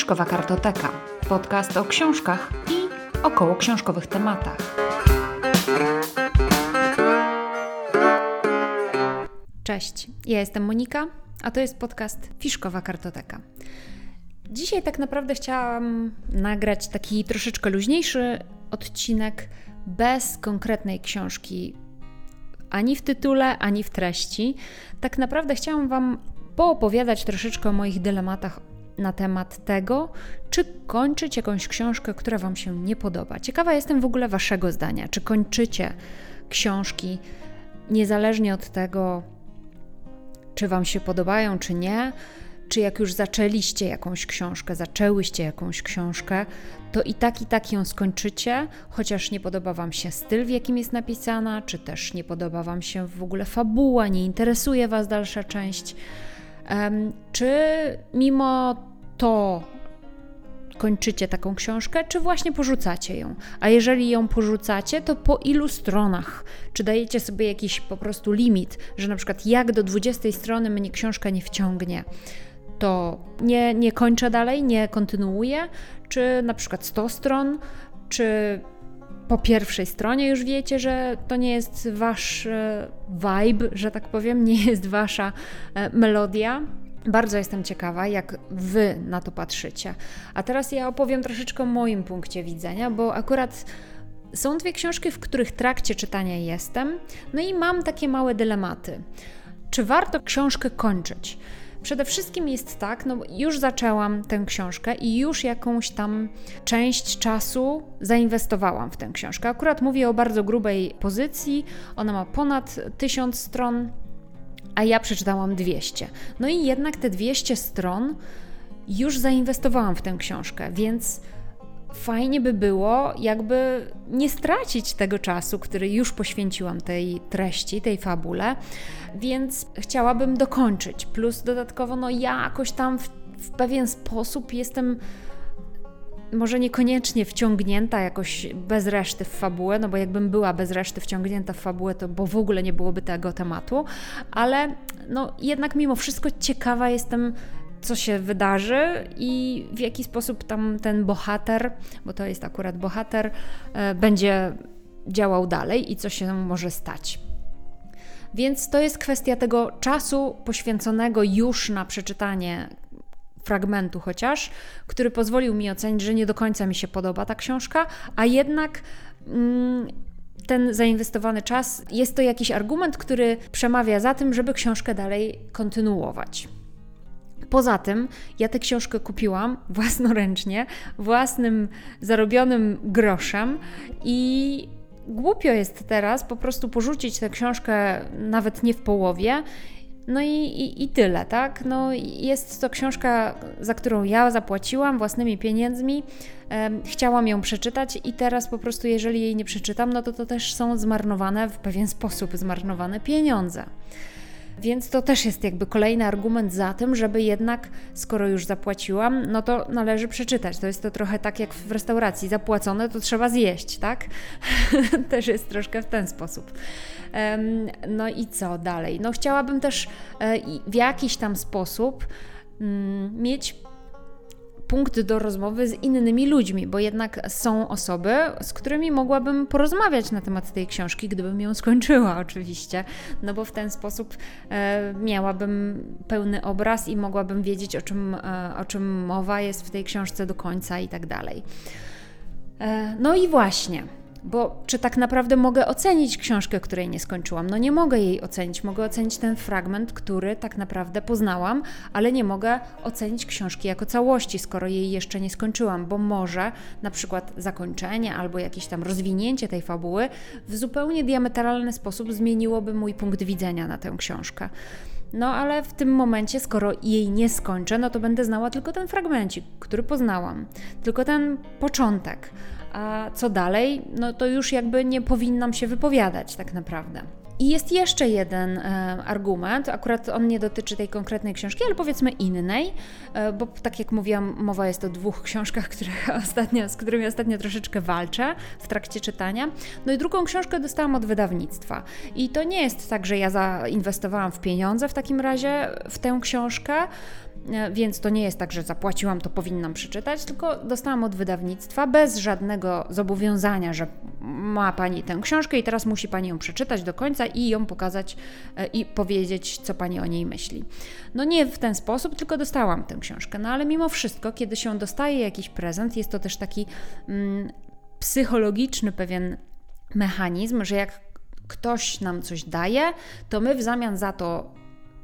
Fiszkowa Kartoteka. Podcast o książkach i około książkowych tematach. Cześć, ja jestem Monika, a to jest podcast Fiszkowa Kartoteka. Dzisiaj tak naprawdę chciałam nagrać taki troszeczkę luźniejszy odcinek bez konkretnej książki ani w tytule, ani w treści. Tak naprawdę chciałam Wam poopowiadać troszeczkę o moich dylematach na temat tego, czy kończyć jakąś książkę, która Wam się nie podoba. Ciekawa jestem w ogóle Waszego zdania. Czy kończycie książki niezależnie od tego, czy Wam się podobają, czy nie? Czy jak już zaczęliście jakąś książkę, zaczęłyście jakąś książkę, to i tak i tak ją skończycie, chociaż nie podoba Wam się styl, w jakim jest napisana, czy też nie podoba Wam się w ogóle fabuła, nie interesuje Was dalsza część. Um, czy mimo to kończycie taką książkę, czy właśnie porzucacie ją? A jeżeli ją porzucacie, to po ilu stronach? Czy dajecie sobie jakiś po prostu limit, że na przykład jak do 20 strony mnie książka nie wciągnie? to nie, nie kończę dalej, nie kontynuuję, czy na przykład 100 stron, czy po pierwszej stronie już wiecie, że to nie jest wasz e, vibe, że tak powiem, nie jest wasza e, melodia. Bardzo jestem ciekawa, jak wy na to patrzycie. A teraz ja opowiem troszeczkę o moim punkcie widzenia, bo akurat są dwie książki, w których trakcie czytania jestem, no i mam takie małe dylematy. Czy warto książkę kończyć? Przede wszystkim jest tak, no już zaczęłam tę książkę i już jakąś tam część czasu zainwestowałam w tę książkę. Akurat mówię o bardzo grubej pozycji, ona ma ponad 1000 stron, a ja przeczytałam 200. No i jednak te 200 stron już zainwestowałam w tę książkę, więc fajnie by było, jakby nie stracić tego czasu, który już poświęciłam tej treści, tej fabule, więc chciałabym dokończyć. Plus dodatkowo, no jakoś tam w, w pewien sposób jestem może niekoniecznie wciągnięta jakoś bez reszty w fabułę, no bo jakbym była bez reszty wciągnięta w fabułę, to bo w ogóle nie byłoby tego tematu, ale no jednak mimo wszystko ciekawa jestem co się wydarzy i w jaki sposób tam ten bohater, bo to jest akurat bohater, e, będzie działał dalej i co się może stać. Więc to jest kwestia tego czasu poświęconego już na przeczytanie fragmentu chociaż, który pozwolił mi ocenić, że nie do końca mi się podoba ta książka, a jednak mm, ten zainwestowany czas jest to jakiś argument, który przemawia za tym, żeby książkę dalej kontynuować. Poza tym, ja tę książkę kupiłam własnoręcznie, własnym zarobionym groszem i głupio jest teraz po prostu porzucić tę książkę nawet nie w połowie. No i, i, i, tyle, tak? No, jest to książka, za którą ja zapłaciłam własnymi pieniędzmi. chciałam ją przeczytać, i teraz po prostu, jeżeli jej nie przeczytam, no to to też są zmarnowane w pewien sposób zmarnowane pieniądze. Więc to też jest jakby kolejny argument za tym, żeby jednak, skoro już zapłaciłam, no to należy przeczytać. To jest to trochę tak jak w restauracji, zapłacone to trzeba zjeść, tak? też jest troszkę w ten sposób. No i co dalej? No chciałabym też e, w jakiś tam sposób mm, mieć punkt do rozmowy z innymi ludźmi, bo jednak są osoby, z którymi mogłabym porozmawiać na temat tej książki, gdybym ją skończyła, oczywiście, no bo w ten sposób e, miałabym pełny obraz i mogłabym wiedzieć, o czym, e, o czym mowa jest w tej książce do końca i tak dalej. E, no i właśnie. Bo czy tak naprawdę mogę ocenić książkę, której nie skończyłam? No nie mogę jej ocenić. Mogę ocenić ten fragment, który tak naprawdę poznałam, ale nie mogę ocenić książki jako całości, skoro jej jeszcze nie skończyłam, bo może na przykład zakończenie albo jakieś tam rozwinięcie tej fabuły w zupełnie diametralny sposób zmieniłoby mój punkt widzenia na tę książkę. No ale w tym momencie, skoro jej nie skończę, no to będę znała tylko ten fragmencik, który poznałam, tylko ten początek. A co dalej, no to już jakby nie powinnam się wypowiadać tak naprawdę. I jest jeszcze jeden e, argument, akurat on nie dotyczy tej konkretnej książki, ale powiedzmy innej, e, bo tak jak mówiłam, mowa jest o dwóch książkach, które ostatnio, z którymi ostatnio troszeczkę walczę w trakcie czytania. No i drugą książkę dostałam od wydawnictwa. I to nie jest tak, że ja zainwestowałam w pieniądze w takim razie w tę książkę, więc to nie jest tak, że zapłaciłam, to powinnam przeczytać, tylko dostałam od wydawnictwa bez żadnego zobowiązania, że ma Pani tę książkę i teraz musi Pani ją przeczytać do końca i ją pokazać e, i powiedzieć, co Pani o niej myśli. No nie w ten sposób, tylko dostałam tę książkę. No ale mimo wszystko, kiedy się dostaje jakiś prezent, jest to też taki mm, psychologiczny pewien mechanizm, że jak ktoś nam coś daje, to my w zamian za to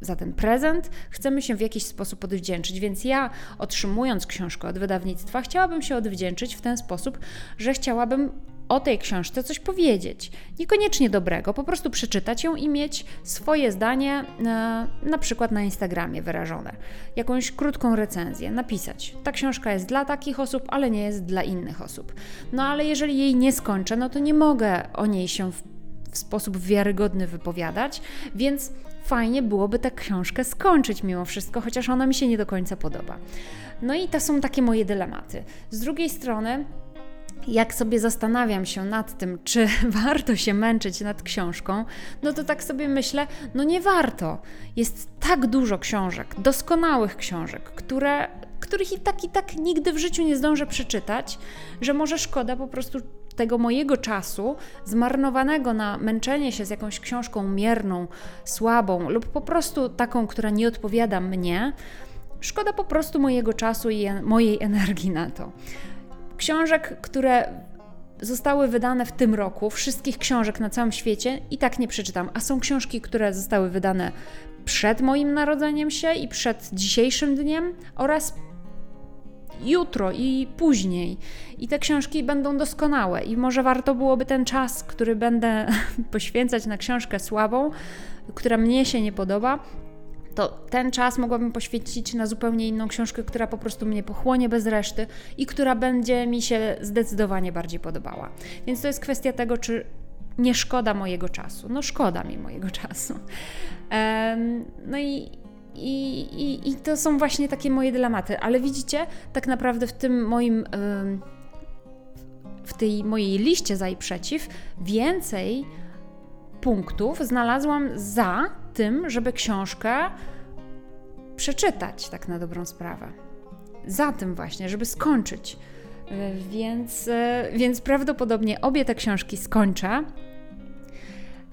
za ten prezent, chcemy się w jakiś sposób odwdzięczyć. Więc ja, otrzymując książkę od wydawnictwa, chciałabym się odwdzięczyć w ten sposób, że chciałabym o tej książce coś powiedzieć. Niekoniecznie dobrego, po prostu przeczytać ją i mieć swoje zdanie, na, e, na przykład na Instagramie wyrażone. Jakąś krótką recenzję, napisać. Ta książka jest dla takich osób, ale nie jest dla innych osób. No ale jeżeli jej nie skończę, no to nie mogę o niej się w, w sposób wiarygodny wypowiadać, więc fajnie byłoby tę książkę skończyć mimo wszystko, chociaż ona mi się nie do końca podoba. No i to są takie moje dylematy. Z drugiej strony, jak sobie zastanawiam się nad tym, czy warto się męczyć nad książką, no to tak sobie myślę, no nie warto. Jest tak dużo książek, doskonałych książek, które, których i tak i tak nigdy w życiu nie zdążę przeczytać, że może szkoda po prostu tego mojego czasu zmarnowanego na męczenie się z jakąś książką mierną, słabą lub po prostu taką, która nie odpowiada mnie, szkoda po prostu mojego czasu i mojej energii na to. Książek, które zostały wydane w tym roku, wszystkich książek na całym świecie i tak nie przeczytam, a są książki, które zostały wydane przed moim narodzeniem się i przed dzisiejszym dniem oraz jutro i później. I te książki będą doskonałe, i może warto byłoby ten czas, który będę poświęcać na książkę słabą, która mnie się nie podoba, to ten czas mogłabym poświęcić na zupełnie inną książkę, która po prostu mnie pochłonie bez reszty i która będzie mi się zdecydowanie bardziej podobała. Więc to jest kwestia tego, czy nie szkoda mojego czasu. No, szkoda mi mojego czasu. Um, no i i, i, I to są właśnie takie moje dylematy. Ale widzicie, tak naprawdę w tym moim. w tej mojej liście za i przeciw więcej punktów znalazłam za tym, żeby książkę przeczytać, tak na dobrą sprawę. Za tym właśnie, żeby skończyć. Więc, więc prawdopodobnie obie te książki skończę.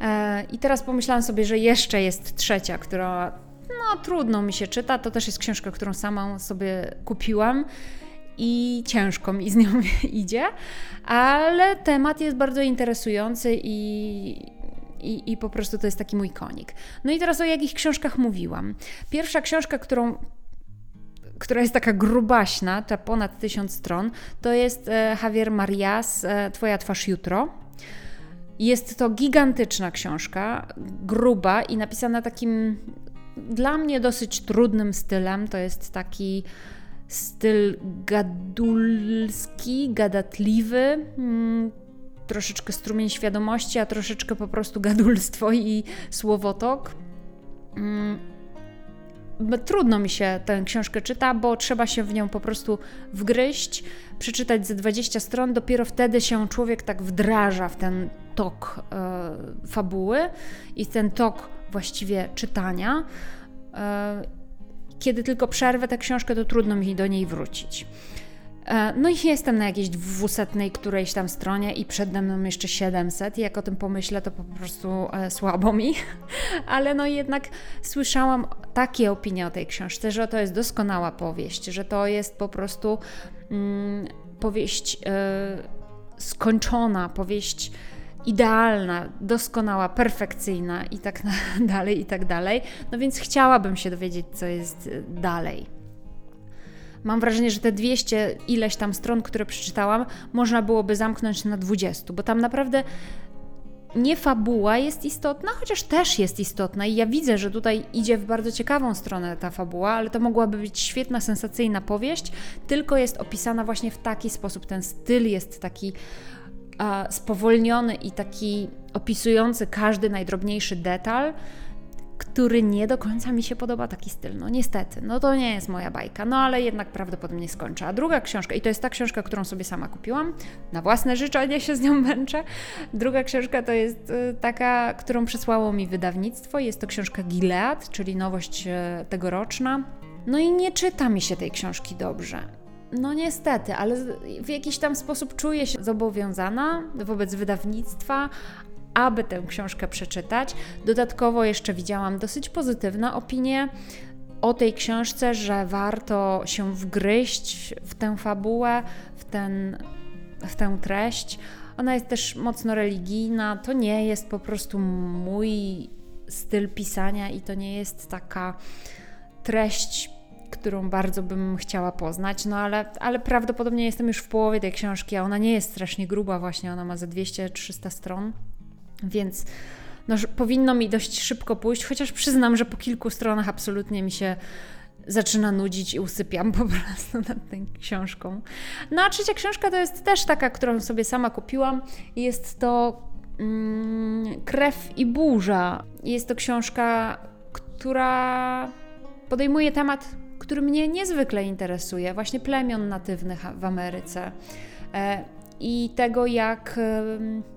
E, I teraz pomyślałam sobie, że jeszcze jest trzecia, która no trudno mi się czyta. To też jest książka, którą sama sobie kupiłam i ciężko mi z nią idzie, ale temat jest bardzo interesujący i, i, i po prostu to jest taki mój konik. No i teraz o jakich książkach mówiłam. Pierwsza książka, którą która jest taka grubaśna, ta ponad tysiąc stron, to jest e, Javier Marias, e, Twoja twarz jutro. Jest to gigantyczna książka, gruba i napisana takim dla mnie dosyć trudnym stylem. To jest taki styl gadulski, gadatliwy, hmm, troszeczkę strumień świadomości, a troszeczkę po prostu gadulstwo i słowotok. Hmm, trudno mi się tę książkę czyta, bo trzeba się w nią po prostu wgryźć, przeczytać ze 20 stron, dopiero wtedy się człowiek tak wdraża w ten tok e, fabuły i ten tok właściwie czytania. E, kiedy tylko przerwę tę książkę, to trudno mi do niej wrócić. E, no i jestem na jakiejś dwusetnej którejś tam stronie i przede mną jeszcze 700 i jak o tym pomyślę, to po prostu e, słabo mi. Ale no jednak słyszałam takie opinie o tej książce, że to jest doskonała powieść, że to jest po prostu mm, powieść skończona, powieść idealna, doskonała, perfekcyjna i tak dalej, i tak dalej. No więc chciałabym się dowiedzieć, co jest y, dalej. Mam wrażenie, że te 200 ileś tam stron, które przeczytałam, można byłoby zamknąć na 20, bo tam naprawdę nie fabuła jest istotna, chociaż też jest istotna i ja widzę, że tutaj idzie w bardzo ciekawą stronę ta fabuła, ale to mogłaby być świetna, sensacyjna powieść, tylko jest opisana właśnie w taki sposób. Ten styl jest taki spowolniony i taki opisujący każdy najdrobniejszy detal, który nie do końca mi się podoba taki styl. No niestety, no to nie jest moja bajka, no ale jednak prawdopodobnie skończę. A druga książka, i to jest ta książka, którą sobie sama kupiłam, na własne życzenie się z nią męczę. Druga książka to jest y, taka, którą przesłało mi wydawnictwo. Jest to książka Gilead, czyli nowość y, tegoroczna. No i nie czyta mi się tej książki dobrze. No niestety, ale w jakiś tam sposób czuję się zobowiązana wobec wydawnictwa, aby tę książkę przeczytać. Dodatkowo jeszcze widziałam dosyć pozytywne opinie o tej książce, że warto się wgryźć w tę fabułę, w, ten, w tę treść. Ona jest też mocno religijna. To nie jest po prostu mój styl pisania i to nie jest taka treść, którą bardzo bym chciała poznać, no ale, ale prawdopodobnie jestem już w połowie tej książki, a ona nie jest strasznie gruba, właśnie ona ma ze 200-300 stron, więc no, powinno mi dość szybko pójść, chociaż przyznam, że po kilku stronach absolutnie mi się zaczyna nudzić i usypiam po prostu nad tą książką. No a trzecia książka to jest też taka, którą sobie sama kupiłam. Jest to mm, Krew i burza. Jest to książka, która podejmuje temat, który mnie niezwykle interesuje, właśnie plemion natywnych w Ameryce e, i tego, jak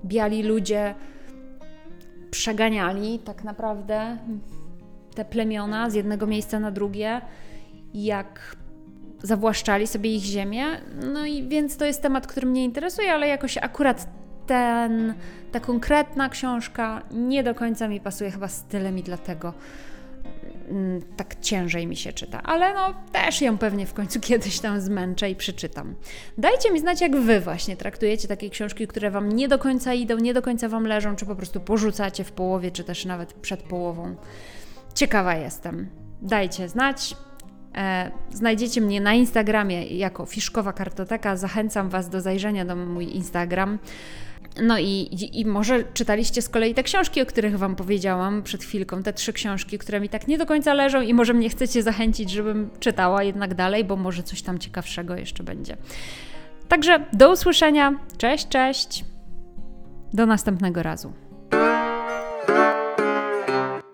biali ludzie przeganiali tak naprawdę te plemiona z jednego miejsca na drugie, jak zawłaszczali sobie ich ziemię. No i więc to jest temat, który mnie interesuje, ale jakoś akurat ten, ta konkretna książka nie do końca mi pasuje chyba stylem i dlatego mm, tak ciężej mi się czyta, ale no też ją pewnie w końcu kiedyś tam zmęczę i przeczytam. Dajcie mi znać, jak Wy właśnie traktujecie takie książki, które Wam nie do końca idą, nie do końca Wam leżą, czy po prostu porzucacie w połowie, czy też nawet przed połową. Ciekawa jestem. Dajcie znać. E, znajdziecie mnie na Instagramie jako Fiszkowa Kartoteka. Zachęcam Was do zajrzenia do mój Instagram. No i, i, i, może czytaliście z kolei te książki, o których Wam powiedziałam przed chwilką, te trzy książki, które mi tak nie do końca leżą i może mnie chcecie zachęcić, żebym czytała jednak dalej, bo może coś tam ciekawszego jeszcze będzie. Także do usłyszenia. Cześć, cześć. Do następnego razu.